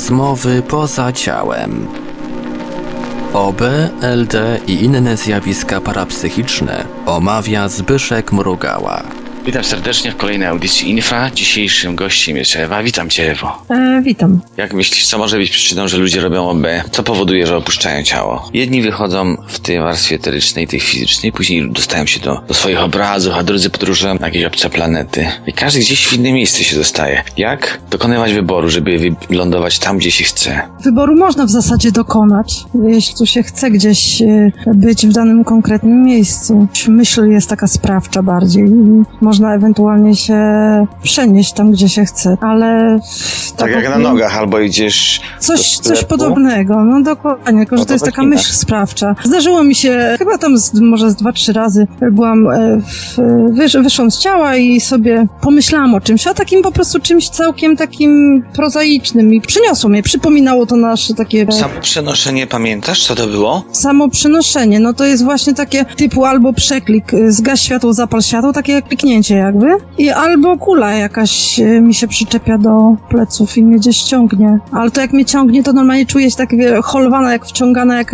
Rozmowy poza ciałem. OB, LD i inne zjawiska parapsychiczne omawia Zbyszek Mrugała. Witam serdecznie w kolejnej audycji Infra. Dzisiejszym gościem jest Ewa. Witam Cię, Ewo. E, witam. Jak myślisz, co może być przyczyną, że ludzie robią OB? Co powoduje, że opuszczają ciało? Jedni wychodzą w tej warstwie eterycznej, tej fizycznej, później dostają się do, do swoich obrazów, a drudzy podróżują na jakieś obce planety. I każdy gdzieś w inne miejsce się dostaje. Jak dokonywać wyboru, żeby wylądować tam, gdzie się chce? Wyboru można w zasadzie dokonać, jeśli tu się chce gdzieś e, być w danym konkretnym miejscu. Myśl jest taka sprawcza bardziej. Można ewentualnie się przenieść tam, gdzie się chce, ale... Tak jak na nogach, albo idziesz Coś, coś podobnego, no dokładnie, tylko że to jest taka myśl sprawcza. Zdarzyło mi się, chyba tam z, może z dwa, trzy razy byłam, e, w, wysz, wyszłam z ciała i sobie pomyślałam o czymś, o takim po prostu czymś całkiem takim prozaicznym i przyniosło mnie, przypominało to nasze takie... Samo przenoszenie, pamiętasz, co to było? Samo przenoszenie, no to jest właśnie takie typu albo przeklik, y, zgaś światło, zapal światło, takie jak jakby, i albo kula jakaś y, mi się przyczepia do pleców i mnie gdzieś ciągnie. Ale to jak mnie ciągnie, to normalnie czuję się tak wie, holwana, jak wciągana, jak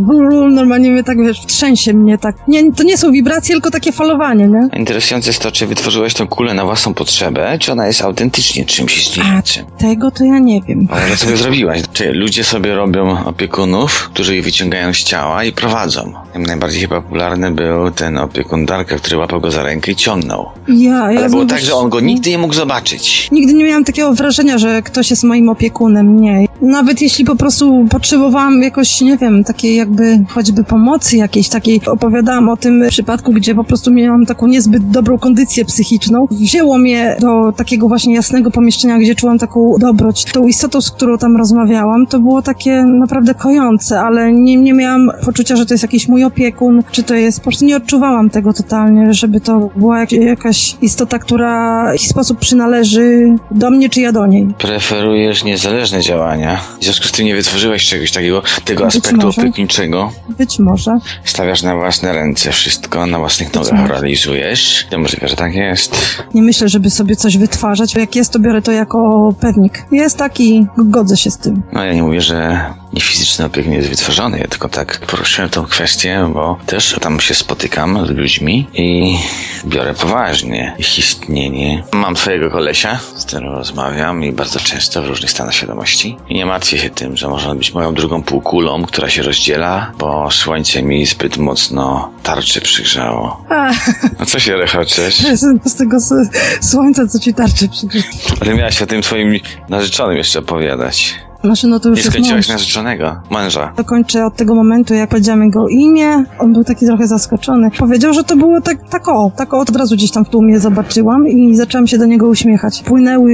brrr, normalnie mnie tak, wiesz, trzęsie mnie tak. Nie, to nie są wibracje, tylko takie falowanie, nie? Interesujące jest to, czy wytworzyłeś tę kulę na własną potrzebę, czy ona jest autentycznie czymś istniejącym. Tego to ja nie wiem. Ale co sobie zrobiłaś? Czy ludzie sobie robią opiekunów, którzy ich wyciągają z ciała i prowadzą? Najbardziej chyba popularny był ten opiekun Darka, który łapał go za rękę i ciągnął. Ja, ja Ale było tak, że on go nigdy nie mógł zobaczyć. Nigdy nie miałam takiego wrażenia, że ktoś jest moim opiekunem, nie. Nawet jeśli po prostu potrzebowałam jakoś, nie wiem, takiej jakby choćby pomocy jakiejś takiej, opowiadałam o tym przypadku, gdzie po prostu miałam taką niezbyt dobrą kondycję psychiczną. Wzięło mnie do takiego właśnie jasnego pomieszczenia, gdzie czułam taką dobroć. Tą istotą, z którą tam rozmawiałam, to było takie naprawdę kojące, ale nie, nie miałam poczucia, że to jest jakiś mój opiekun, czy to jest, po prostu nie odczuwałam tego totalnie, żeby to była jak, jakaś istota, która w jakiś sposób przynależy do mnie, czy ja do niej. Preferujesz niezależne działania. W związku z tym nie wytworzyłeś czegoś takiego, tego Być aspektu może. opiekuńczego. Być może. Stawiasz na własne ręce wszystko, na własnych Być nogach może. realizujesz. To możliwe, że tak jest. Nie myślę, żeby sobie coś wytwarzać. Jak jest, to biorę to jako pewnik. Jest taki, godzę się z tym. No ja nie mówię, że niefizyczny opiekun jest wytworzony, ja tylko tak poruszyłem tą kwestię, bo też tam się spotykam z ludźmi i biorę poważnie ich istnienie. Mam swojego kolesia, z którym rozmawiam i bardzo często w różnych stanach świadomości. I nie martwię się tym, że może on być moją drugą półkulą, która się rozdziela, bo słońce mi zbyt mocno tarczy przygrzało. A, A co się rechoczesz? z tego słońca, co ci tarczy przykryć. Ale miałaś o tym swoim narzeczonym jeszcze opowiadać. Znaczy, no to już Nie skończyłaś narzeczonego, męża. Dokończę od tego momentu, jak powiedziałam jego imię. On był taki trochę zaskoczony. Powiedział, że to było tak, tak o, tak o, od razu gdzieś tam w tłumie zobaczyłam i zaczęłam się do niego uśmiechać. Płynęły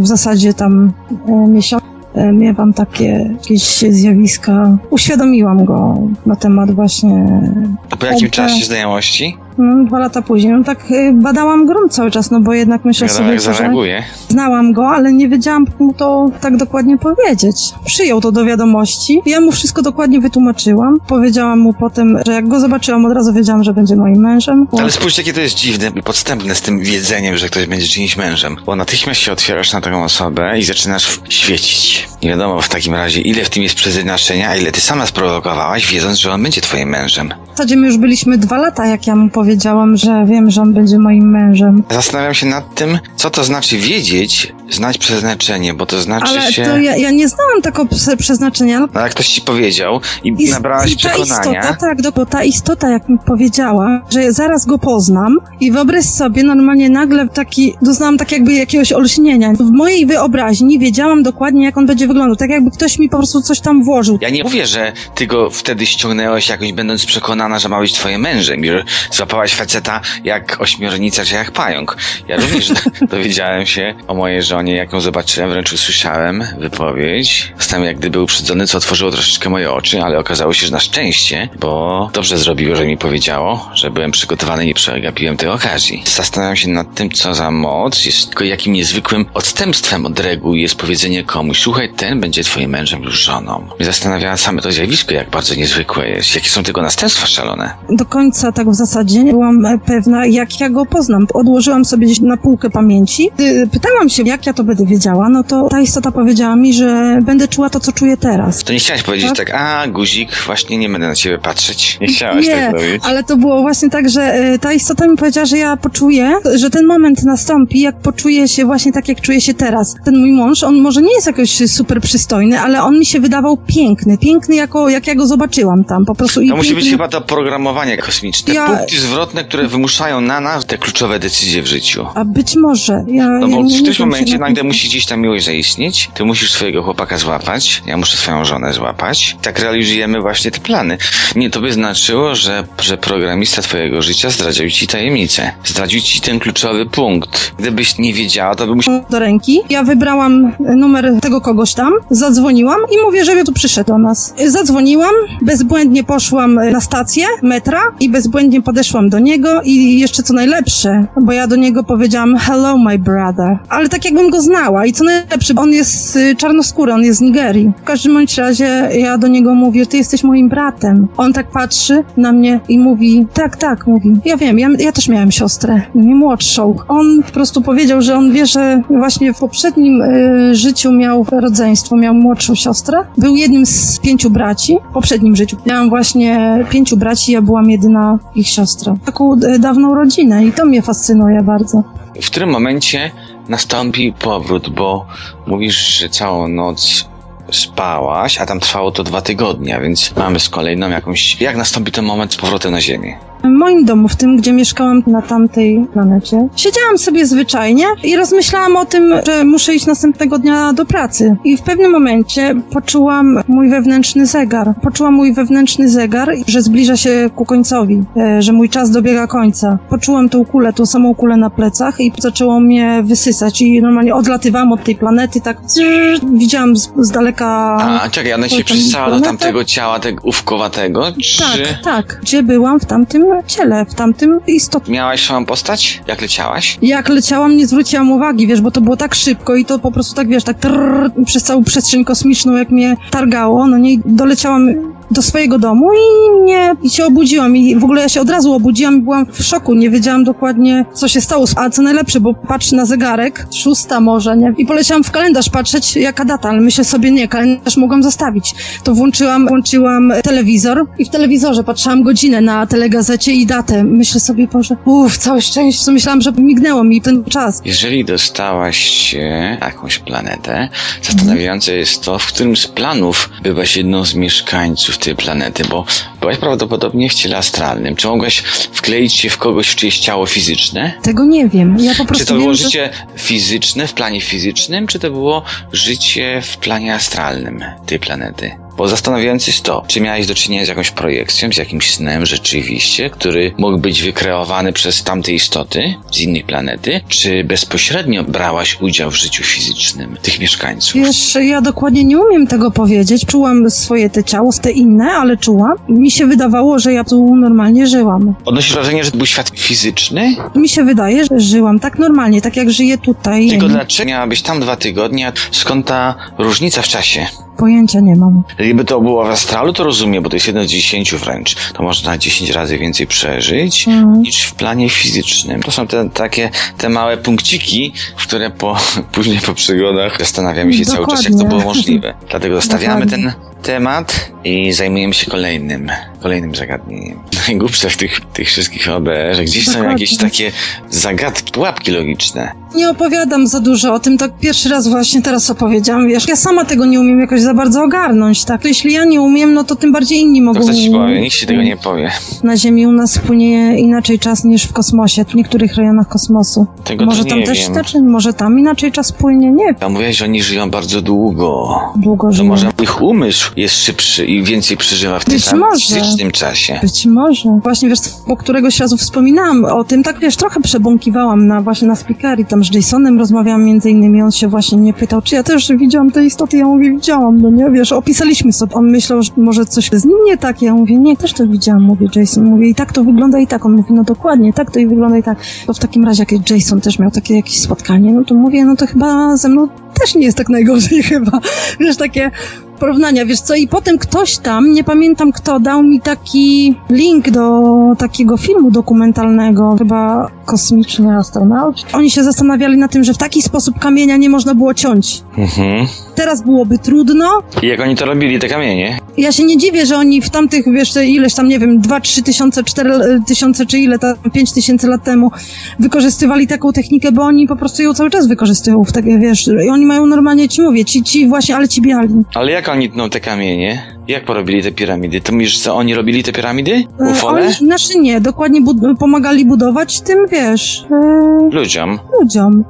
w zasadzie tam e, miesiące. Miewam takie jakieś zjawiska. Uświadomiłam go na temat właśnie A po jakim czasie znajomości? No, dwa lata później. No tak e, badałam grunt cały czas, no bo jednak myślę Wiadomo, sobie, że zareaguje. znałam go, ale nie wiedziałam mu to tak dokładnie powiedzieć. Przyjął to do wiadomości. Ja mu wszystko dokładnie wytłumaczyłam. Powiedziałam mu potem, że jak go zobaczyłam, od razu wiedziałam, że będzie moim mężem. Ale spójrz, jakie to jest dziwne i podstępne z tym wiedzeniem, że ktoś będzie czyimś mężem. Bo natychmiast się otwierasz na taką osobę i zaczynasz świecić. Nie wiadomo w takim razie, ile w tym jest przeznaczenia, a ile ty sama sprowokowałaś, wiedząc, że on będzie twoim mężem. Zasadzie my już byliśmy dwa lata, jak ja mu powiedziałam, że wiem, że on będzie moim mężem. Zastanawiam się nad tym, co to znaczy wiedzieć, znać przeznaczenie, bo to znaczy Ale się... to ja, ja nie znałam tego prze- przeznaczenia. No, No jak ktoś ci powiedział i I, nabrałaś i ta przekonania... istota, tak, do, bo ta istota, jak mi powiedziała, że zaraz go poznam i wyobraź sobie, normalnie nagle taki, doznałam tak jakby jakiegoś olśnienia. W mojej wyobraźni wiedziałam dokładnie, jak on będzie wyglądał. Tak jakby ktoś mi po prostu coś tam włożył. Ja nie mówię, że ty go wtedy ściągnęłaś jakoś będąc przekonana, że ma być twoim mężem i że złapałaś faceta jak ośmiornica czy jak pająk. Ja również dowiedziałem się o mojej żonie, jak ją zobaczyłem, wręcz usłyszałem wypowiedź. Zostałem jak gdyby uprzedzony, co otworzyło troszeczkę moje oczy, ale okazało się, że na szczęście, bo dobrze zrobiło, że mi powiedziało, że byłem przygotowany i nie przegapiłem tej okazji. Zastanawiam się nad tym, co za moc jest, tylko jakim niezwykłym odstępstwem od reguł jest powiedzenie komuś, słuchaj, ten będzie twoim mężem lub żoną. Mnie zastanawia same to zjawisko, jak bardzo niezwykłe jest, jakie są tego następstwa szalone. Do końca tak w zasadzie nie byłam e, pewna, jak ja go poznam. Odłożyłam sobie gdzieś na półkę pamięci. Y, Pytałam się, jak ja to będę wiedziała, no to ta istota powiedziała mi, że będę czuła to, co czuję teraz. To nie chciałaś powiedzieć tak, Tak? a guzik, właśnie nie będę na ciebie patrzeć. Nie chciałaś Nie, tak powiedzieć. Ale to było właśnie tak, że e, ta istota mi powiedziała, że ja poczuję, że ten moment nastąpi, jak poczuję się właśnie tak, jak czuję się teraz. Ten mój mąż, on może nie jest jakoś super przystojny, ale on mi się wydawał piękny. Piękny, jako, jak ja go zobaczyłam tam. Po prostu To musi być chyba to programowanie kosmiczne. Ja- Punkty zwrotne, które wymuszają na nas te kluczowe decyzje w życiu. A być może. Ja, No ja bo nie w którymś momencie nagle musi gdzieś ta miłość zaistnieć. Ty musisz swojego chłopaka złapać, ja muszę swoją żonę złapać. Tak realizujemy właśnie te plany. Nie, to by znaczyło, że, że programista twojego życia zdradził ci tajemnicę. Zdradził ci ten kluczowy punkt. Gdybyś nie wiedziała, to by musiał... do ręki. Ja wybrałam numer tego kogoś tam, zadzwoniłam i mówię, żeby tu przyszedł do nas. Zadzwoniłam, bezbłędnie poszłam na stację metra i bezbłędnie podeszłam do niego i jeszcze co najlepsze, bo ja do niego powiedziałam hello my brother, ale tak jakbym go znała i co najlepsze, on jest y, czarnoskóry, on jest z Nigerii. W każdym bądź razie ja do niego mówię, ty jesteś moim bratem. On tak patrzy na mnie i mówi, tak, tak, mówi. Ja wiem, ja, ja też miałem siostrę, nie młodszą. On po prostu powiedział, że on wie, że właśnie w poprzednim y, życiu miał rodzeństwo, miał młodszą siostrę. Był jednym z pięciu braci. W poprzednim życiu miałam właśnie pięciu braci, ja byłam jedyna ich siostra. Taką y, dawną rodzinę i to mnie fascynuje bardzo. W którym momencie nastąpi powrót, bo mówisz, że całą noc spałaś, a tam trwało to dwa tygodnie, więc mamy z kolejną jakąś... Jak nastąpi ten moment z powrotem na Ziemię? W moim domu, w tym, gdzie mieszkałam na tamtej planecie, siedziałam sobie zwyczajnie i rozmyślałam o tym, że muszę iść następnego dnia do pracy. I w pewnym momencie poczułam mój wewnętrzny zegar. Poczułam mój wewnętrzny zegar, że zbliża się ku końcowi, e, że mój czas dobiega końca. Poczułam tą kulę, tą samą kulę na plecach i zaczęło mnie wysysać i normalnie odlatywałam od tej planety, tak widziałam z, z daleka... A, czekaj, ona się przystała do tamtego ciała, tego ówkowatego, czy... Tak, tak. Gdzie byłam w tamtym ciele, w tamtym istotnym Miałaś swoją postać? Jak leciałaś? Jak leciałam, nie zwróciłam uwagi, wiesz, bo to było tak szybko i to po prostu tak, wiesz, tak trrr, przez całą przestrzeń kosmiczną, jak mnie targało, no nie, doleciałam do swojego domu i nie, i się obudziłam. I w ogóle ja się od razu obudziłam i byłam w szoku, nie wiedziałam dokładnie, co się stało, a co najlepsze, bo patrzę na zegarek, szósta może, nie, i poleciałam w kalendarz patrzeć, jaka data, ale myślę sobie, nie, kalendarz mogłam zostawić, to włączyłam, włączyłam telewizor i w telewizorze patrzyłam godzinę na telegazecie i datę, myślę sobie, Boże, uff, całe szczęście, co myślałam, że mignęło mi ten czas. Jeżeli dostałaś się na jakąś planetę, zastanawiające jest to, w którym z planów byłaś jedną z mieszkańców tej planety, bo byłaś prawdopodobnie w ciele astralnym. Czy mogłaś wkleić się w kogoś w czyjeś ciało fizyczne? Tego nie wiem, ja po prostu Czy to wiem, było że... życie fizyczne w planie fizycznym, czy to było życie w planie astralnym tej planety? Bo zastanawiające jest to, czy miałeś do czynienia z jakąś projekcją, z jakimś snem rzeczywiście, który mógł być wykreowany przez tamte istoty z innej planety, czy bezpośrednio brałaś udział w życiu fizycznym tych mieszkańców? Wiesz, ja dokładnie nie umiem tego powiedzieć. Czułam swoje te ciało, te inne, ale czułam. Mi się wydawało, że ja tu normalnie żyłam. Odnosisz wrażenie, że to był świat fizyczny? Mi się wydaje, że żyłam tak normalnie, tak jak żyję tutaj. Tylko dlaczego miałabyś tam dwa tygodnie? Skąd ta różnica w czasie? Pojęcia nie mam. Gdyby to było w astralu, to rozumiem, bo to jest jedno z dziesięciu wręcz. To można 10 razy więcej przeżyć Mhm. niż w planie fizycznym. To są te takie te małe punkciki, w które po, później po przygodach zastanawiamy się cały czas, jak to Dokładnie. było możliwe. Dlatego zostawiamy Dokładnie. ten temat i zajmujemy się kolejnym, kolejnym zagadnieniem. Najgłupsze w tych, tych wszystkich OBR, że gdzieś są Dokładnie. jakieś takie zagadki, pułapki logiczne. Nie opowiadam za dużo o tym, tak pierwszy raz właśnie teraz opowiedziałam, wiesz, ja sama tego nie umiem jakoś za bardzo ogarnąć, tak? To jeśli ja nie umiem, no to tym bardziej inni mogą... To co ci powiem, nikt ci tego nie powie. Na Ziemi u nas płynie inaczej czas niż w kosmosie, w niektórych rejonach kosmosu. Tego może to tam nie też wiem. znaczy, może tam inaczej czas płynie, nie. A mówiłeś, że oni żyją bardzo długo. Długo To żyję. może ich umysł jest szybszy i więcej przeżywa w tym fizycznym czasie. Być może. Właśnie wiesz, bo któregoś razu wspominałam o tym, tak wiesz, trochę przebąkiwałam na właśnie na speakery, tam z Jasonem rozmawiałam między innymi, on się właśnie mnie pytał, czy ja też widziałam te istoty, ja mówię, widziałam, no nie, wiesz, opisaliśmy sobie, on myślał, że może coś z nim nie tak, ja mówię, nie, też to widziałam, mówię, Jason, mówię, i tak to wygląda i tak, on mówi, no dokładnie, tak to i wygląda i tak, to w takim razie, jak Jason też miał takie jakieś spotkanie, no to mówię, no to chyba ze mną też nie jest tak najgorzej chyba, wiesz, takie porównania, wiesz co, i potem ktoś tam, nie pamiętam kto, dał mi taki link do takiego filmu dokumentalnego, chyba kosmiczni astronauci. Oni się zastanawiali na tym, że w taki sposób kamienia nie można było ciąć. Mhm. Teraz byłoby trudno. I jak oni to robili, te kamienie? Ja się nie dziwię, że oni w tamtych, wiesz, ileś tam, nie wiem, 2, 3 tysiące, 4 tysiące, czy ile tam, 5 tysięcy lat temu wykorzystywali taką technikę, bo oni po prostu ją cały czas wykorzystują w takie, wiesz, i oni mają normalnie, ci mówię, ci, ci właśnie, ale ci biali. Ale jak oni tną te kamienie? Jak porobili te piramidy? To mówisz, co oni robili te piramidy? E, Ufole? Oni, znaczy nie, dokładnie bud- pomagali budować tym, wiesz, e, Ludziom. ludziom.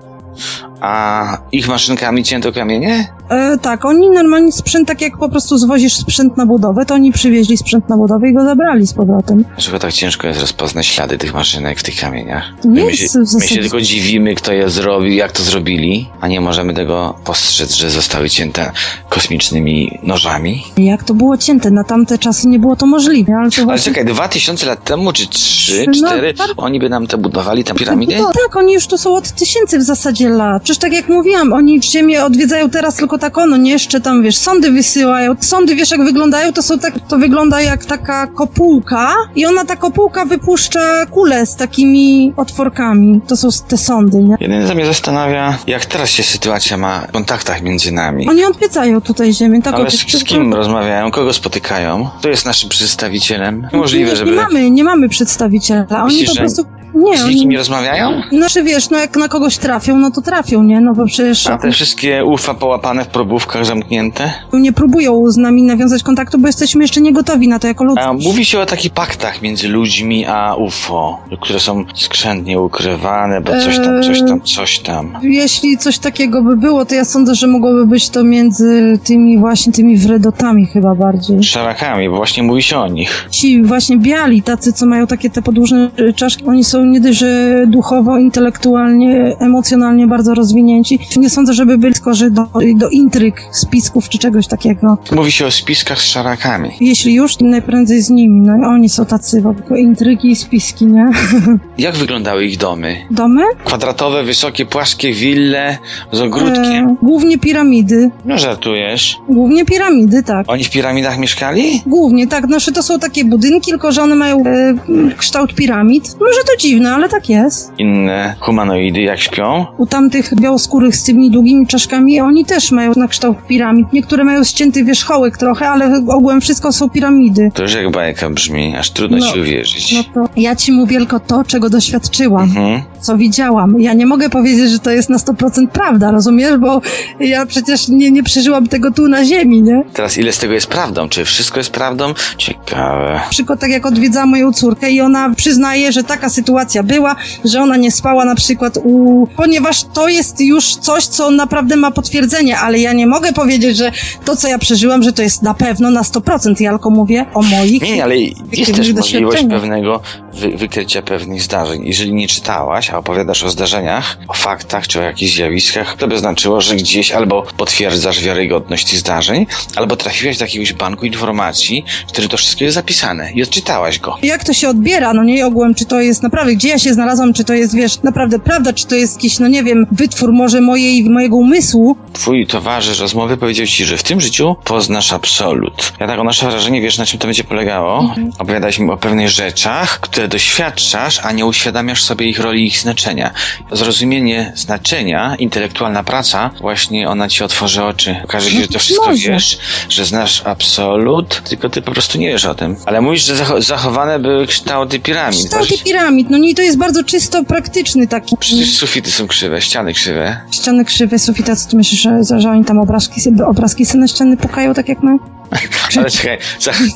A ich maszynkami cięto kamienie? E, tak, oni normalnie sprzęt, tak jak po prostu zwozisz sprzęt na budowę, to oni przywieźli sprzęt na budowę i go zabrali z powrotem. Dlaczego tak ciężko jest rozpoznać ślady tych maszynek w tych kamieniach? Nie my, jest się, my się tylko dziwimy, kto je zrobił, jak to zrobili, a nie możemy tego postrzec, że zostały cięte kosmicznymi nożami. Jak to było cięte? Na tamte czasy nie było to możliwe, ale to Ale właśnie... czekaj, dwa tysiące lat temu, czy trzy, No, cztery, tak. oni by nam te budowali, te piramidy? No, tak, oni już tu są od tysięcy w zasadzie lat. Przecież tak jak mówiłam, oni Ziemię odwiedzają teraz tylko tak ono, nie jeszcze tam, wiesz, sondy wysyłają. Sądy, wiesz, jak wyglądają, to są tak, to wygląda jak taka kopułka i ona, ta kopułka wypuszcza kule z takimi otworkami. To są te sądy, nie? Jedyne, co mnie zastanawia, jak teraz się sytuacja ma w kontaktach między nami. Oni odwiedzają tutaj Ziemię, tak? Ale z, z kim rozmawiają? Kogo spotykają? Kto jest naszym przedstawicielem? Możliwe, nie, żeby... Nie mamy, nie mamy przedstawiciela. Oni Myślisz, po że prostu... Nie, Z oni... nikim nie rozmawiają? Znaczy wiesz, no jak na kogoś trafią, no to trafią, nie? No bo przecież A te wszystkie ufa połapane w probówkach zamknięte? nie próbują z nami nawiązać kontaktu, bo jesteśmy jeszcze nie gotowi na to jako. A mówi się o takich paktach między ludźmi a UFO, które są skrzętnie ukrywane, bo coś tam, coś tam, coś tam. Jeśli coś takiego by było, to ja sądzę, że mogłoby być to między tymi właśnie tymi wredotami chyba bardziej. Szarakami, bo właśnie mówi się o nich. Ci właśnie biali, tacy, co mają takie te podłużne czaszki, oni są nie dość, że duchowo, intelektualnie, emocjonalnie bardzo rozwinięci. Nie sądzę, żeby byli skorzy do, do intryg, spisków czy czegoś takiego. Mówi się o spiskach z szarakami. Jeśli już, to najprędzej z nimi. No i oni są tacy, w ogóle intrygi i spiski, nie? Jak wyglądały ich domy? Domy? Kwadratowe, wysokie, płaskie wille z ogródkiem. E, głównie piramidy. No żartujesz. Głównie piramidy, tak. Oni w piramidach mieszkali? Głównie, tak. Znaczy to są takie budynki, tylko że one mają e, kształt piramid. Może to dziwne, ale tak jest. Inne humanoidy jak śpią? U tamtych białoskórych z tymi długimi czaszkami, oni też mają na kształt piramid. Niektóre mają ścięty wierzchołek trochę, ale ogółem wszystko są piramidy. To już jak bajka brzmi, aż trudno No, ci uwierzyć. No to ja ci mówię tylko to, czego doświadczyłam, Mhm. co widziałam. Ja nie mogę powiedzieć, że to jest na 100% prawda, rozumiesz? Bo ja przecież nie, nie przeżyłam tego tu na ziemi, nie? Teraz ile z tego jest prawdą? Czy wszystko jest prawdą? Ciekawe. Na przykład tak jak odwiedzałam moją córkę i ona przyznaje, że taka sytuacja była, że ona nie spała na przykład u... Ponieważ to jest już coś, co naprawdę ma potwierdzenie, ale ja nie mogę powiedzieć, że to, co ja przeżyłam, że to jest na pewno na 100%. Ja tylko mówię o moich... Nie, ale jest też możliwość pewnego wy wykrycia pewnych zdarzeń. Jeżeli nie czytałaś, a opowiadasz o zdarzeniach, o faktach czy o jakichś zjawiskach, to by znaczyło, że gdzieś albo potwierdzasz wiarygodność tych zdarzeń, albo trafiłaś do jakiegoś banku informacji, w którym to wszystko jest zapisane i odczytałaś go. Jak to się odbiera, no nie ogółem, czy to jest naprawdę, gdzie ja się znalazłam, czy to jest, wiesz, naprawdę prawda, czy to jest jakiś, no nie wiem, wytwór może mojej, mojego umysłu, Twój towarzysz rozmowy powiedział ci, że w tym życiu poznasz absolut. Ja tak nasze wrażenie, wiesz na czym to będzie polegało? Mhm. Opowiadałeś mi o pewnych rzeczach, które doświadczasz, a nie uświadamiasz sobie ich roli i ich znaczenia. Zrozumienie znaczenia, intelektualna praca, właśnie ona ci otworzy oczy. Okaże się, że to wszystko Może. wiesz, że znasz absolut, tylko ty po prostu nie wiesz o tym. Ale mówisz, że zacho- zachowane były kształty piramid. kształty Właśnie- piramid, no nie, to jest bardzo czysto praktyczny taki. Przecież sufity są krzywe, ściany krzywe. Ściany krzywe, sufita, co ty myślisz, że, że oni tam obrazki, obrazki ściany pukają tak jak my? Ale czekaj,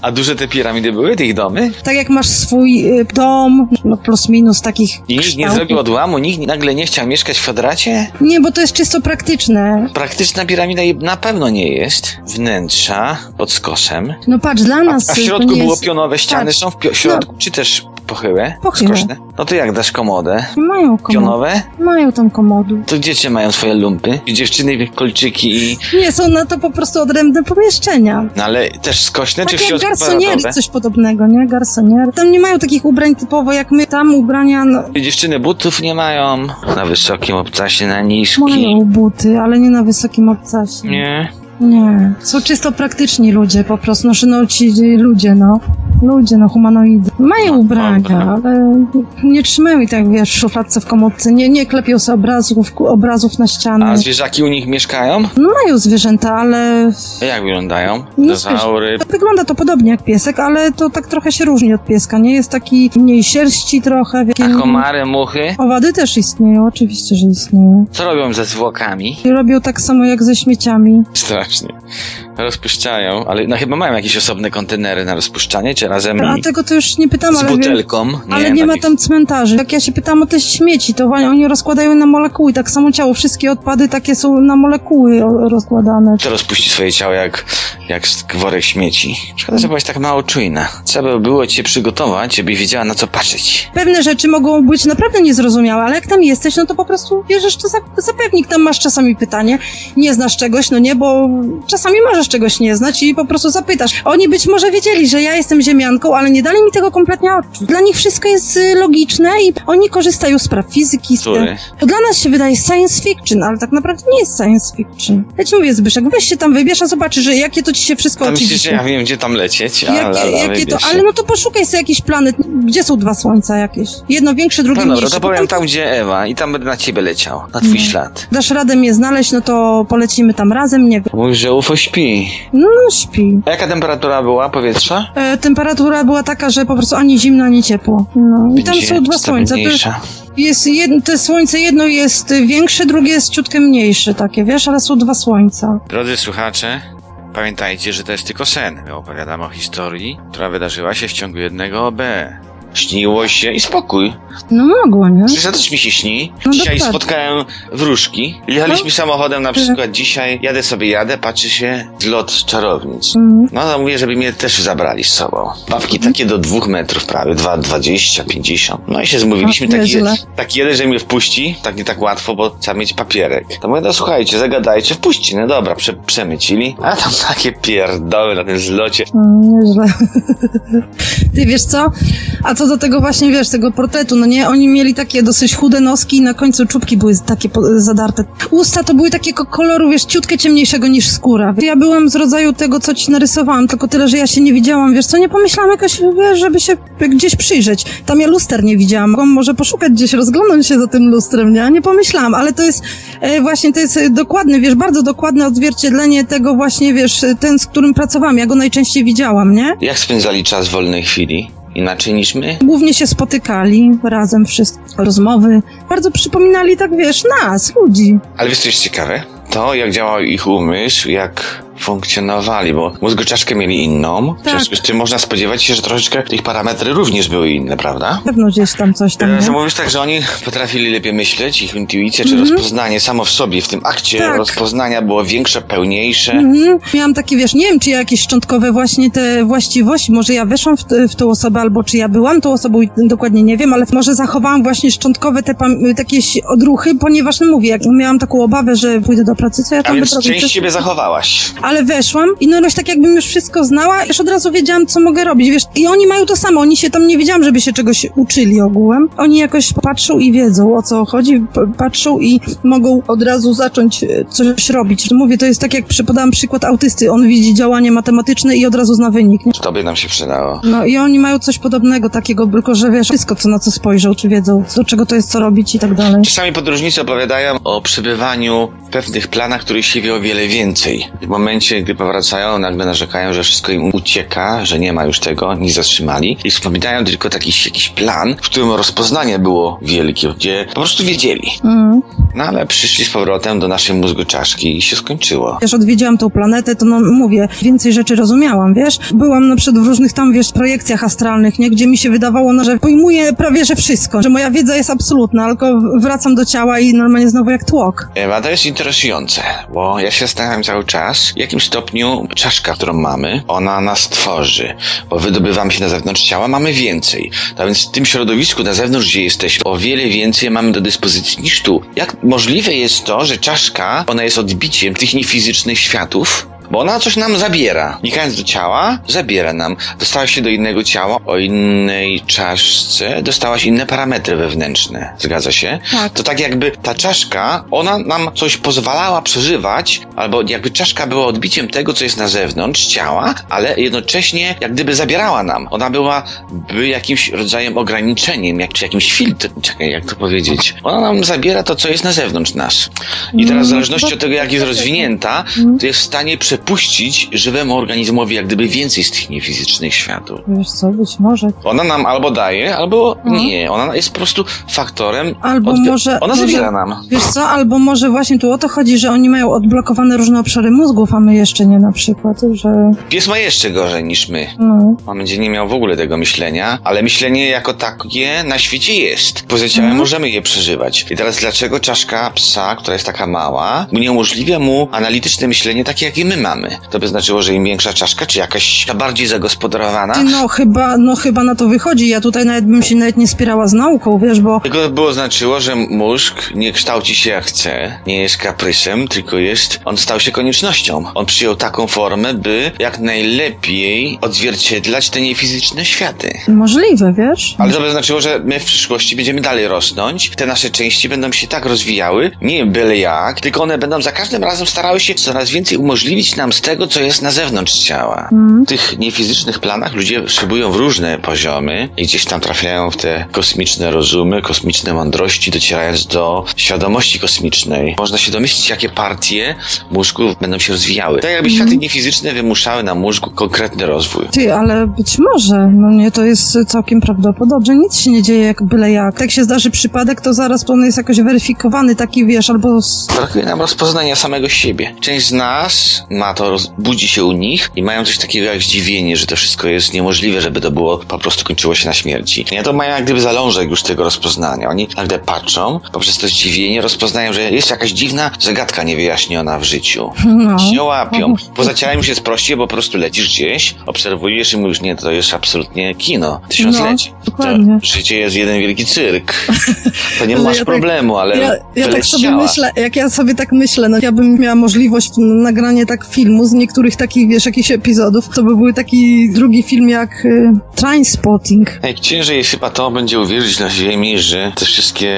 a duże te piramidy były, tych domy? Tak jak masz swój y, dom, no plus minus takich I nikt nie zrobił odłamu, nikt nagle nie chciał mieszkać w kwadracie? Nie, bo to jest czysto praktyczne. Praktyczna piramida na pewno nie jest. Wnętrza pod skosem. No patrz, dla A, nas a w y, to środku było jest... pionowe ściany, patrz, są w środku, czy też pochyłe? Pochyłe. Skośne? No to jak dasz komodę? Nie mają komodu. Pionowe? Mają tam komodu. To gdzie cię mają swoje lumpy? I dziewczyny, kolczyki i... Nie, są na to po prostu odrębne pomieszczenia. No ale też skośne, czy w Tak jak środku garsoniery, coś podobnego, nie? Garsoniery. Tam nie mają takich ubrań typowo jak my. Tam ubrania, no, I Dziewczyny butów nie mają. Na wysokim obcasie, na niskim. mają buty, ale nie na wysokim obcasie. Nie. Nie. Są czysto praktyczni ludzie po prostu, no, no ci ludzie, no. ludzie, no humanoidy. Mają ubrania, ale nie trzymają ich tak, wiesz, w szufladce w komodce, nie, nie klepią sobie obrazów, obrazów na ściany. A zwierzaki u nich mieszkają? No mają zwierzęta, ale A Jak wyglądają? Dinozaury. wygląda to podobnie jak piesek, ale to tak trochę się różni od pieska, nie? Jest taki mniej sierści trochę. A komary, muchy? Owady też istnieją, oczywiście, że istnieją. Co robią ze zwłokami? I robią tak samo jak ze śmieciami. вчорашній. Rozpuszczają, ale no chyba mają jakieś osobne kontenery na rozpuszczanie, czy razem A tego to już nie pytam, z butelką? ale nie ma tam cmentarzy. Jak ja się pytam o te śmieci, to oni rozkładają na molekuły. Tak samo ciało, wszystkie odpady takie są na molekuły rozkładane. To rozpuści swoje ciało jak, jak worek śmieci. Szkoda, że byłaś tak mało czujna. Trzeba by było cię przygotować, żebyś wiedziała na co patrzeć. Pewne rzeczy mogą być naprawdę niezrozumiałe, ale jak tam jesteś, no to po prostu bierzesz to za, za pewnik. Tam masz czasami pytanie, nie znasz czegoś, no nie, bo czasami możesz czegoś nie znać i po prostu zapytasz. Oni być może wiedzieli, że ja jestem ziemianką, ale nie dali mi tego kompletnie odczuć. Dla nich wszystko jest y, logiczne i oni korzystają z praw fizyki. z- Który? To dla nas się wydaje science fiction, ale tak naprawdę nie jest science fiction. Ja ci mówię, Zbyszek, weź się tam wybierz, a zobaczysz, że jakie to ci się wszystko Tam myślisz, oczywiście... że ja wiem, gdzie tam lecieć? A, Jakie, jakie to, ale no to poszukaj sobie jakiś planet. Gdzie są dwa słońca jakieś? Jedno większe, drugie No dobra, mniejsze. to powiem tam tam, gdzie Ewa i tam będę na ciebie leciał. Na twój Nie. ślad. Dasz radę mnie znaleźć, no to polecimy tam razem, nie wiem. Mówisz, że UFO śpi. No, śpi. A jaka temperatura była powietrza? E, temperatura była taka, że po prostu ani zimno, ani ciepło. No. I tam Będzie są dwa słońca. Jest jedno, te słońce jedno jest większe, drugie jest ciutkę mniejsze takie, wiesz, ale są dwa słońca. Drodzy słuchacze, pamiętajcie, że to jest tylko sen. My opowiadamy o historii, która wydarzyła się w ciągu jednego OB. Śniło się i spokój. No mogło, nie? Przecież też mi się śni. No dzisiaj dokładnie. spotkałem wróżki. Jechaliśmy samochodem na przykład dzisiaj. Jadę sobie, jadę, patrzy się zlot czarownic. Mm. No to mówię, żeby mnie też zabrali z sobą. Bawki takie do dwóch metrów prawie, 2,20, 50. No i się zmówiliśmy A, taki, nieźle. taki jeden, że mnie wpuści, tak nie tak łatwo, bo trzeba mieć papierek. To mówię, no słuchajcie, zagadajcie, wpuści, no dobra, prze, przemycili. A tam takie pierdoły na tym zlocie. Mm, nieźle. Ty wiesz co? A co do tego właśnie, wiesz, tego portretu, no nie? Oni mieli takie dosyć chude noski i na końcu czubki były takie zadarte. Usta to były takiego koloru, wiesz, ciutkę ciemniejszego niż skóra. Ja byłam z rodzaju tego, co ci narysowałam, tylko tyle, że ja się nie widziałam, wiesz co? Nie pomyślałam jakoś, wiesz, żeby się gdzieś przyjrzeć. Tam ja luster nie widziałam. Mogłam może poszukać gdzieś, rozglądać się za tym lustrem, nie? Nie pomyślałam, ale to jest e, właśnie, to jest e, dokładne, wiesz, bardzo dokładne odzwierciedlenie tego właśnie, wiesz, e, ten, z którym pracowałam. Ja go najczęściej widziałam, nie? Jak spędzali czas w wolnej chwili? Inaczej niż my? Głównie się spotykali razem wszyscy, rozmowy. Bardzo przypominali tak, wiesz, nas, ludzi. Ale wiesz co jest ciekawe? To jak działał ich umysł, jak funkcjonowali, bo mózgoczaszkę mieli inną. W Tak. związku z tym można spodziewać się, że troszeczkę ich parametry również były inne, prawda? Pewno gdzieś tam coś tam, E? To mówisz tak, że oni potrafili lepiej myśleć, ich intuicja czy Mhm. rozpoznanie samo w sobie, w tym akcie Tak. rozpoznania było większe, pełniejsze. Mhm. Miałam takie, wiesz, nie wiem, czy ja jakieś szczątkowe właśnie te właściwości, może ja weszłam w, w tą osobę, albo czy ja byłam tą osobą, i dokładnie nie wiem, ale może zachowałam właśnie szczątkowe te takie odruchy, ponieważ, no mówię, jak miałam taką obawę, że pójdę do pracy, co ja A tam więc będę robić? część siebie zachowałaś. Ale weszłam i no jakoś tak jakbym już wszystko znała, już od razu wiedziałam, co mogę robić, wiesz. I oni mają to samo, oni się tam nie wiedziałam, żeby się czegoś uczyli ogółem. Oni jakoś patrzą i wiedzą, o co chodzi, patrzą i mogą od razu zacząć e, coś robić. Mówię, to jest tak jak podałam przykład autysty, on widzi działanie matematyczne i od razu zna wynik, nie? To by nam się przydało. No i oni mają coś podobnego, takiego, tylko że wiesz, wszystko, co na co spojrzą, czy wiedzą, do czego to jest, co robić i tak dalej. Czasami podróżnicy opowiadają o przebywaniu w pewnych planach, których się wie o wiele więcej. W momencie, gdy powracają, nagle narzekają, że wszystko im ucieka, że nie ma już tego, nie zatrzymali. I wspominają tylko taki jakiś plan, w którym rozpoznanie było wielkie, gdzie po prostu wiedzieli. Mm. No ale przyszli z powrotem do naszej mózgoczaszki i się skończyło. Wiesz, odwiedziłam tą planetę, to no mówię, więcej rzeczy rozumiałam, wiesz? Byłam na przykład w różnych tam, wiesz, projekcjach astralnych, nie? Gdzie mi się wydawało, no, że pojmuję prawie, że wszystko, że moja wiedza jest absolutna, tylko wracam do ciała i normalnie znowu jak tłok. Ewa, to jest interesujące, bo ja się zastanawiam cały czas, w jakim stopniu czaszka, którą mamy, ona nas tworzy, bo wydobywamy się na zewnątrz ciała, mamy więcej. A więc w tym środowisku na zewnątrz, gdzie jesteśmy, o wiele więcej mamy do dyspozycji niż tu. Jak możliwe jest to, że czaszka, ona jest odbiciem tych niefizycznych światów, Bo ona coś nam zabiera. Wnikając do ciała, zabiera nam. Dostałaś się do innego ciała, o innej czaszce, dostałaś inne parametry wewnętrzne. Zgadza się? Tak. To tak jakby ta czaszka, ona nam coś pozwalała przeżywać, albo jakby czaszka była odbiciem tego, co jest na zewnątrz ciała, ale jednocześnie jak gdyby zabierała nam. Ona była by jakimś rodzajem ograniczeniem, jak, czy jakimś filtrem, czekaj, jak to powiedzieć. Ona nam zabiera to, co jest na zewnątrz nas. I teraz w zależności od tego, jak jest rozwinięta, to jest w stanie przepuścić żywemu organizmowi jak gdyby więcej z tych niefizycznych światów. Wiesz co, być może. Ona nam albo daje, albo Mhm. nie. Ona jest po prostu faktorem. Albo odbi- może- Ona zabiera nam. Wiesz co, albo może właśnie tu o to chodzi, że oni mają odblokowane różne obszary mózgów, a my jeszcze nie na przykład, że Pies ma jeszcze gorzej niż my. no. On będzie nie miał w ogóle tego myślenia, ale myślenie jako takie na świecie jest. Poza ciałem Mhm. możemy je przeżywać. I teraz dlaczego czaszka psa, która jest taka mała, uniemożliwia mu analityczne myślenie takie, jakie my mamy? To by znaczyło, że im większa czaszka, czy jakaś ta bardziej zagospodarowana, no chyba, no chyba na to wychodzi. Ja tutaj nawet bym się nawet nie spierała z nauką, wiesz, bo Tylko było znaczyło, że mózg nie kształci się jak chce, nie jest kaprysem, tylko jest, on stał się koniecznością. On przyjął taką formę, by jak najlepiej odzwierciedlać te niefizyczne światy. możliwe, wiesz? Ale to by znaczyło, że my w przyszłości będziemy dalej rosnąć, te nasze części będą się tak rozwijały, nie byle jak, tylko one będą za każdym razem starały się coraz więcej umożliwić nam z tego, co jest na zewnątrz ciała. Mm. W tych niefizycznych planach ludzie szybują w różne poziomy i gdzieś tam trafiają w te kosmiczne rozumy, kosmiczne mądrości, docierając do świadomości kosmicznej. Można się domyślić, jakie partie mózgu będą się rozwijały. Tak jakby światy niefizyczne wymuszały na mózgu konkretny rozwój. Ty, ale być może, no nie, to jest całkiem prawdopodobne. Nic się nie dzieje jak byle jak. Jak się zdarzy przypadek, to zaraz on jest jakoś weryfikowany, taki wiesz, albo. Brakuje nam rozpoznania samego siebie. Część z nas ma to, roz- budzi się u nich i mają coś takiego jak zdziwienie, że to wszystko jest niemożliwe, żeby to było, po prostu kończyło się na śmierci. Nie, to mają jak gdyby zalążek już tego rozpoznania. Oni nagle patrzą, poprzez to zdziwienie rozpoznają, że jest jakaś dziwna zagadka niewyjaśniona w życiu. No. Się łapią. Poza ciałem jest prościej, bo po prostu lecisz gdzieś, obserwujesz i mówisz, nie, to jest absolutnie kino. Tysiąclecie. No, dokładnie. To życie jest jeden wielki cyrk. To nie Ale masz ja tak- problemu, ale Ja, ja tak sobie ciała. myślę, jak ja sobie tak myślę, no ja bym miała możliwość nagrania tak filmu z niektórych takich, wiesz, jakichś epizodów, to by był taki drugi film jak y, Trainspotting. Najciężej jest chyba to będzie uwierzyć na ziemi, że te wszystkie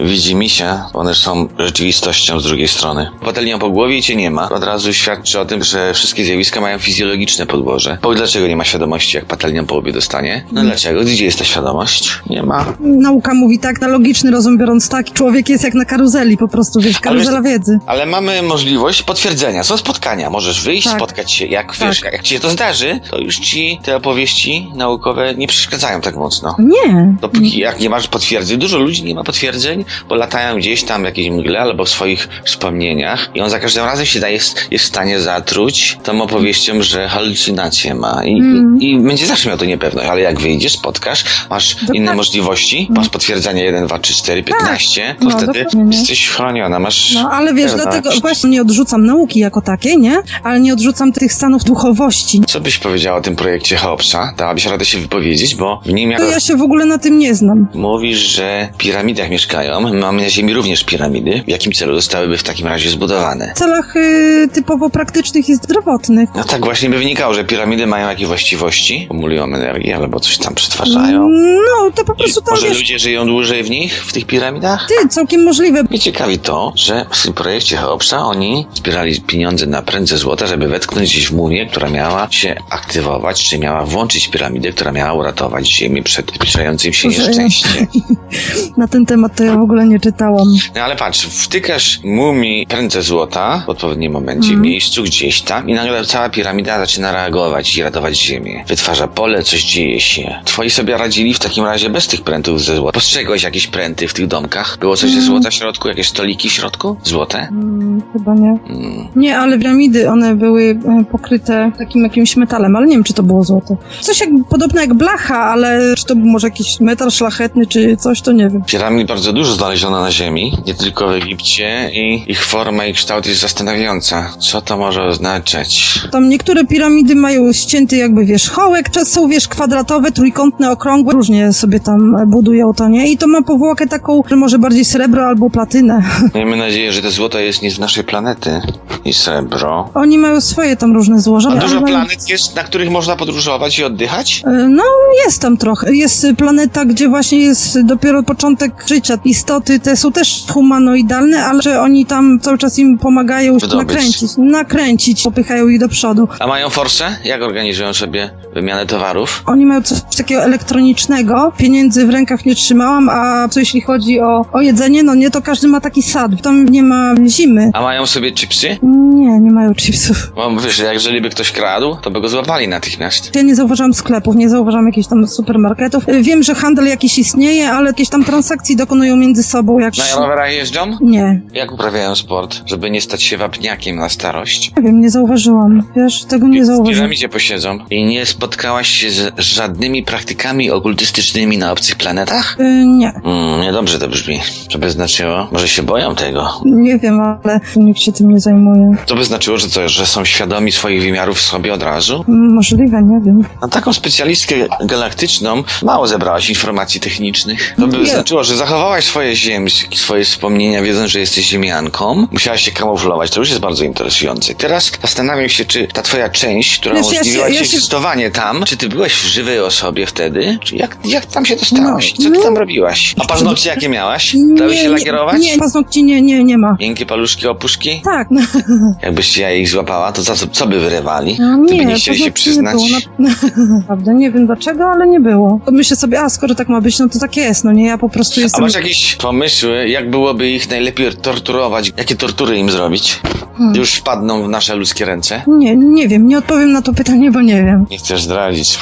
widzimisia, one są rzeczywistością z drugiej strony. Patelnią po głowie i cię nie ma. Od razu świadczy o tym, że wszystkie zjawiska mają fizjologiczne podłoże. Bo dlaczego nie ma świadomości, jak patelnią po łbie dostanie? No dlaczego? Gdzie jest ta świadomość? Nie ma. Nauka mówi tak, na logiczny rozum biorąc tak, człowiek jest jak na karuzeli po prostu, wiesz, karuzela wiedzy. Ale mamy możliwość potwierdzenia. Są spotkania. Możesz wyjść, Tak. spotkać się. Jak Tak. wiesz, jak ci się to zdarzy, to już ci te opowieści naukowe nie przeszkadzają tak mocno. Nie. Dopóki jak nie masz potwierdzeń, dużo ludzi nie ma potwierdzeń, bo latają gdzieś tam w jakiejś mgle albo w swoich wspomnieniach i on za każdym razem się daje, jest w stanie zatruć tą opowieścią, że halucynacje ma i, Mm. i, i będzie zawsze miał to niepewność, ale jak wyjdziesz, spotkasz, masz inne możliwości, masz potwierdzenia 1, 2, 3, 4, 15, to No, wtedy dokładnie, jesteś chroniona, masz... No ale wiesz, dlatego właśnie nie odrzucam nauki jako takiej, nie? Ale nie odrzucam tych stanów duchowości. Co byś powiedziała o tym projekcie Hobbesa? Dałabyś radę się wypowiedzieć, bo w nim To jako... ja się w ogóle na tym nie znam. Mówisz, że w piramidach mieszkają. Mamy na Ziemi również piramidy. W jakim celu zostałyby w takim razie zbudowane? W celach y, typowo praktycznych i zdrowotnych. No tak właśnie by wynikało, że piramidy mają jakieś właściwości, kumulują energię albo coś tam przetwarzają. No, to po I prostu to może wiesz, ludzie żyją dłużej w nich, w tych piramidach? ty, całkiem możliwe. Mnie ciekawi to, że w tym projekcie Hobbesa oni zbierali pieniądze na prędze złota, żeby wetknąć gdzieś w mumię, która miała się aktywować, czy miała włączyć piramidę, która miała uratować Ziemię przed zbliżającym się nieszczęściem. Na ten temat to ja w ogóle nie czytałam. No ale patrz, wtykasz mumii prędzę złota w odpowiednim momencie, w Mhm. miejscu gdzieś tam i nagle cała piramida zaczyna reagować i ratować ziemię. Wytwarza pole, coś dzieje się. Twoi sobie radzili w takim razie bez tych prętów ze złota. Postrzegłeś jakieś pręty w tych domkach? Było coś ze Mhm. złota w środku? Jakieś stoliki w środku? Złote? Mm, chyba nie. Mm. Nie, ale piramidy, one były e, pokryte takim jakimś metalem, ale nie wiem, czy to było złoto. Coś jak, podobne jak blacha, ale czy to był może jakiś metal szlachetny, czy coś, to nie wiem. Piramid bardzo dużo znaleziono na ziemi, nie tylko w Egipcie i ich forma i kształt jest zastanawiająca. Co to może oznaczać? Tam niektóre piramidy mają ścięty jakby wierzchołek, czas są, wiesz, kwadratowe, trójkątne, okrągłe, różnie sobie tam e, budują to, nie? I to ma powłokę taką, że może bardziej srebro albo platynę. Miejmy nadzieję, że to złoto jest nie z naszej planety i srebro. Oni mają swoje tam różne złoża. A dużo planet jest, na których można podróżować i oddychać? E, No, jest tam trochę. Jest planeta, gdzie właśnie jest dopiero początek życia. Istoty te są też humanoidalne, ale że oni tam cały czas im pomagają Wydobyć. nakręcić, nakręcić, popychają ich do przodu. A mają forsę? Jak organizują sobie wymianę towarów? Oni mają coś takiego elektronicznego. Pieniędzy w rękach nie trzymałam, a co jeśli chodzi o, o jedzenie, no nie, to każdy ma taki sad. Tam nie ma zimy. A mają sobie chipsy? Nie, nie mają chipsów. Bo wiesz, jeżeli by ktoś kradł, to by go złapali natychmiast. Ja nie zauważam sklepów, nie zauważam jakichś tam supermarketów. Wiem, że handel jakiś istnieje, ale jakieś tam transakcje dokonują między sobą. Jak... Na rowerach jeżdżą? Nie, Jak uprawiają sport, żeby nie stać się wapniakiem na starość? nie wiem, nie zauważyłam. Wiesz, tego nie W zauważyłam. piramidzie posiedzą i nie spotkałaś się z żadnymi praktykami okultystycznymi na obcych planetach? Y, nie, Mm, niedobrze to brzmi. Co by znaczyło? Może się boją tego? nie wiem, ale nikt się tym nie zajmuje. To by znaczyło, że co, że są świadomi swoich wymiarów sobie od razu? Możliwe, nie wiem. Na taką specjalistkę galaktyczną mało zebrałaś informacji technicznych. To by Nie. znaczyło, że zachowałaś swoje ziemskie, swoje wspomnienia, wiedząc, że jesteś ziemianką. Musiałaś się kamuflować, to już jest bardzo interesujące. Teraz zastanawiam się, czy ta twoja część, która Wiesz, ja się- umożliwiła ja się- egzystowanie tam, czy ty byłeś w żywej osobie wtedy? Czy jak, jak tam się dostałaś? No, Co ty no. tam robiłaś? A paznokcie jakie miałaś? Dały się nie, lakierować? Nie, paznokci nie, nie, nie ma. Miękkie paluszki, opuszki? Tak, no. Jakbyś ja ich złapała, to za co, co by wyrywali? No Gdyby nie, nie chcieli się przyznać. Nie było. Naprawdę, nie wiem dlaczego, ale nie było. To myślę sobie, a skoro tak ma być, no to tak jest, no nie, ja po prostu A jestem... masz jakieś pomysły, jak byłoby ich najlepiej torturować? Jakie tortury im zrobić? Hmm. Już wpadną w nasze ludzkie ręce? Nie, nie wiem, nie odpowiem na to pytanie, bo nie wiem. Nie chcesz zdradzić,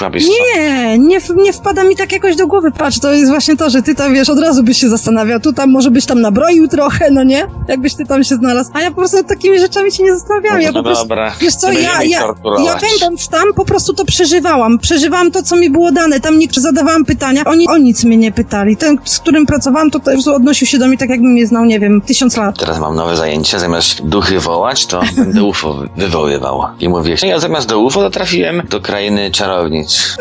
Nie, nie, nie wpada mi tak jakoś do głowy. Patrz, to jest właśnie to, że ty tam wiesz, od razu byś się zastanawiał. Tu tam może byś tam nabroił trochę, no nie? Jakbyś ty tam się znalazł. A ja po prostu nad takimi rzeczami się nie zastanawiałam. Ja No po prostu. dobra. Wiesz co, ja, ja, ja będąc tam po prostu to przeżywałam. Przeżywałam to, co mi było dane. Tam nie zadawałam pytania. Oni o nic mnie nie pytali. Ten, z którym pracowałam, to też odnosił się do mnie tak, jakbym je znał, nie wiem, tysiąc lat. Teraz mam nowe zajęcie, zamiast duchy wołać, to będę UFO wy- wywoływał. I mówię, no ja zamiast do UFO to trafiłem do krainy czarownic.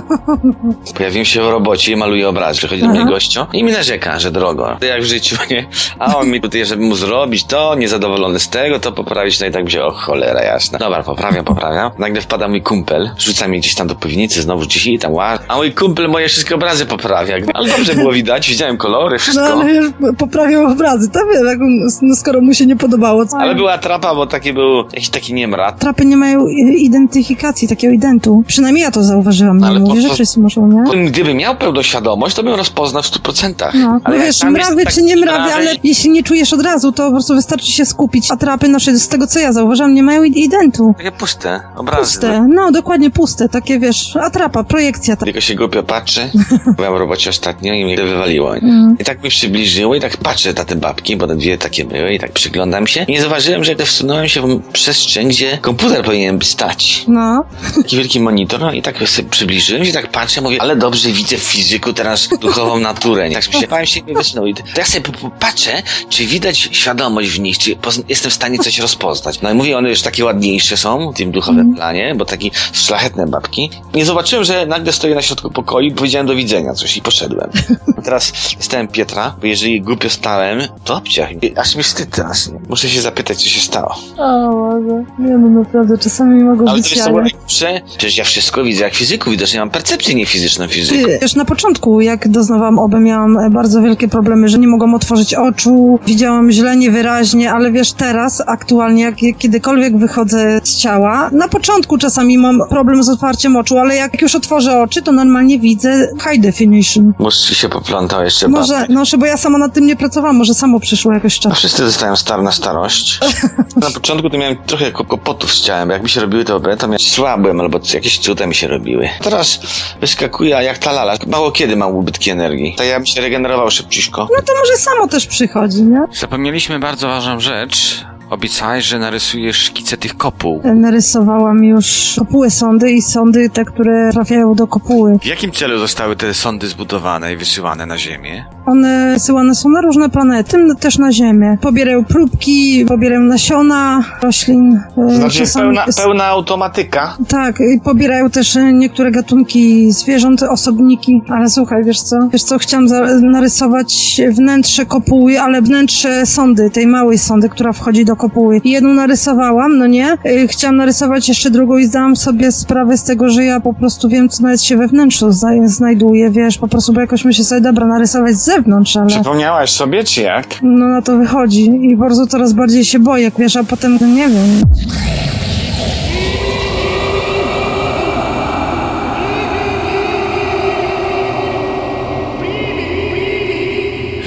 Pojawiłem się w robocie i maluję obraz. Przychodzi do mnie Aha. gościu i mi narzeka, że drogo. Jak w życiu, nie? A on mi tutaj, żeby mu zrobić to, niezadowolony z tego, to poprawić, no i tak będzie, o cholera jasna. Dobra, poprawiam, poprawiam. Nagle wpada mój kumpel, rzuca mnie gdzieś tam do piwnicy, znowu gdzieś i tam ła. A mój kumpel moje wszystkie obrazy poprawia. Ale dobrze było widać, widziałem kolory, No wszystko. ale wiesz, poprawiał obrazy. To on- no, skoro mu się nie podobało. Co? Ale była trapa, bo taki był jakiś taki niemrat. Trapy nie mają identyfikacji, takiego identu. Przynajmniej ja to zauważyłam. Nie Ale mówię, że wszyscy muszą, nie? Gdybym miał pełną świadomość, to bym rozpoznał w 100%. No, Ale no wiesz, mrawy tak czy nie mrawy, mrawy- ale jeśli nie czujesz od razu, to po prostu wystarczy się skupić. A trapy nasze, z tego co ja zauważam, nie mają identu. Takie puste obrazy. Puste, no dokładnie puste, takie wiesz, atrapa, projekcja. Ta... Tylko się głupio patrzy. Byłem w robocie ostatnio i mnie wywaliło. Mm. I tak mi przybliżyło i tak patrzę na te babki, bo te dwie takie były i tak przyglądam się. I nie zauważyłem, że jak wsunąłem się w przestrzeń, gdzie komputer powinien stać. No, Taki wielki monitor, no i tak sobie przybliżyłem się, tak patrzę, mówię, ale dobrze widzę w fizyku teraz duchową naturę. I tak się bałem się nie wysnuł. I tak sobie patrzę, czy widać świadomość w nich, czy jestem w stanie coś rozpoznać. No i mówię, one już takie ładniejsze są w tym duchowym Mhm. planie, bo takie szlachetne babki. Nie zobaczyłem, że nagle stoję na środku pokoju i powiedziałem do widzenia coś i poszedłem. A teraz stałem Pietra, bo jeżeli głupio stałem, to obciach. Aż mi wstyd teraz. Muszę się zapytać, co się stało. o Boże, nie no naprawdę, czasami mogą Ale być to jest najlepsze. Przecież ja wszystko widzę jak fizyku, widocznie mam percepcję niefizyczną fizyku. Wiesz, na początku, jak doznawałam obę, miałam e, bardzo wielkie problemy, że nie mogłam otworzyć oczu, widziałam źle, niewyraźnie, ale wiesz, teraz, aktualnie, jak kiedykolwiek wychodzę z ciała, na początku czasami mam problem z otwarciem oczu, ale jak już otworzę oczy, to normalnie widzę high definition. Mózg się poplątał jeszcze Może, bardziej. no, bo ja sama nad tym nie pracowałam, może samo przyszło jakoś czas. wszyscy dostają star na starość. Na początku to miałem trochę kłopotów z ciałem. Jak mi się robiły te obręby, to miałem słabłem albo jakieś cuda mi się robiły. Teraz wyskakuje jak ta lala. Mało kiedy mam ubytki energii. To ja bym się regenerował szybciutko. No to może samo też przychodzi, nie? Zapomnieliśmy bardzo ważną rzecz. Obiecałeś, że narysujesz szkice tych kopuł. Narysowałam już kopuły sądy i sądy te, które trafiają do kopuły. W jakim celu zostały te sądy zbudowane i wysyłane na Ziemię? One wysyłane są na różne planety, tym też na Ziemię. Pobierają próbki, pobierają nasiona roślin. e, Znaczy czasami pełna, pełna automatyka. Tak, i pobierają też e, niektóre gatunki zwierząt, osobniki. Ale słuchaj, wiesz co? Wiesz co, chciałam narysować wnętrze kopuły, ale wnętrze sondy, tej małej sondy, która wchodzi do kopuły. I jedną narysowałam, no nie? Y, Chciałam narysować jeszcze drugą i zdałam sobie sprawę z tego, że ja po prostu wiem, co nawet się we wnętrzu zna- znajduje, wiesz, po prostu, bo jakoś myślę sobie, dobra, narysować z zewnątrz, ale Przypomniałaś sobie, czy jak? no na to wychodzi i prostu coraz bardziej się boję, wiesz, a potem, no nie wiem,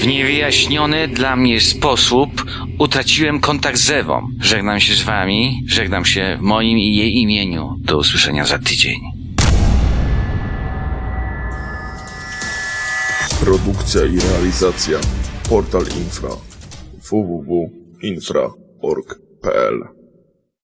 W niewyjaśniony dla mnie sposób utraciłem kontakt z Ewą. Żegnam się z wami, żegnam się w moim i jej imieniu. Do usłyszenia za tydzień. Produkcja i realizacja Portal Infra www.infra.org.pl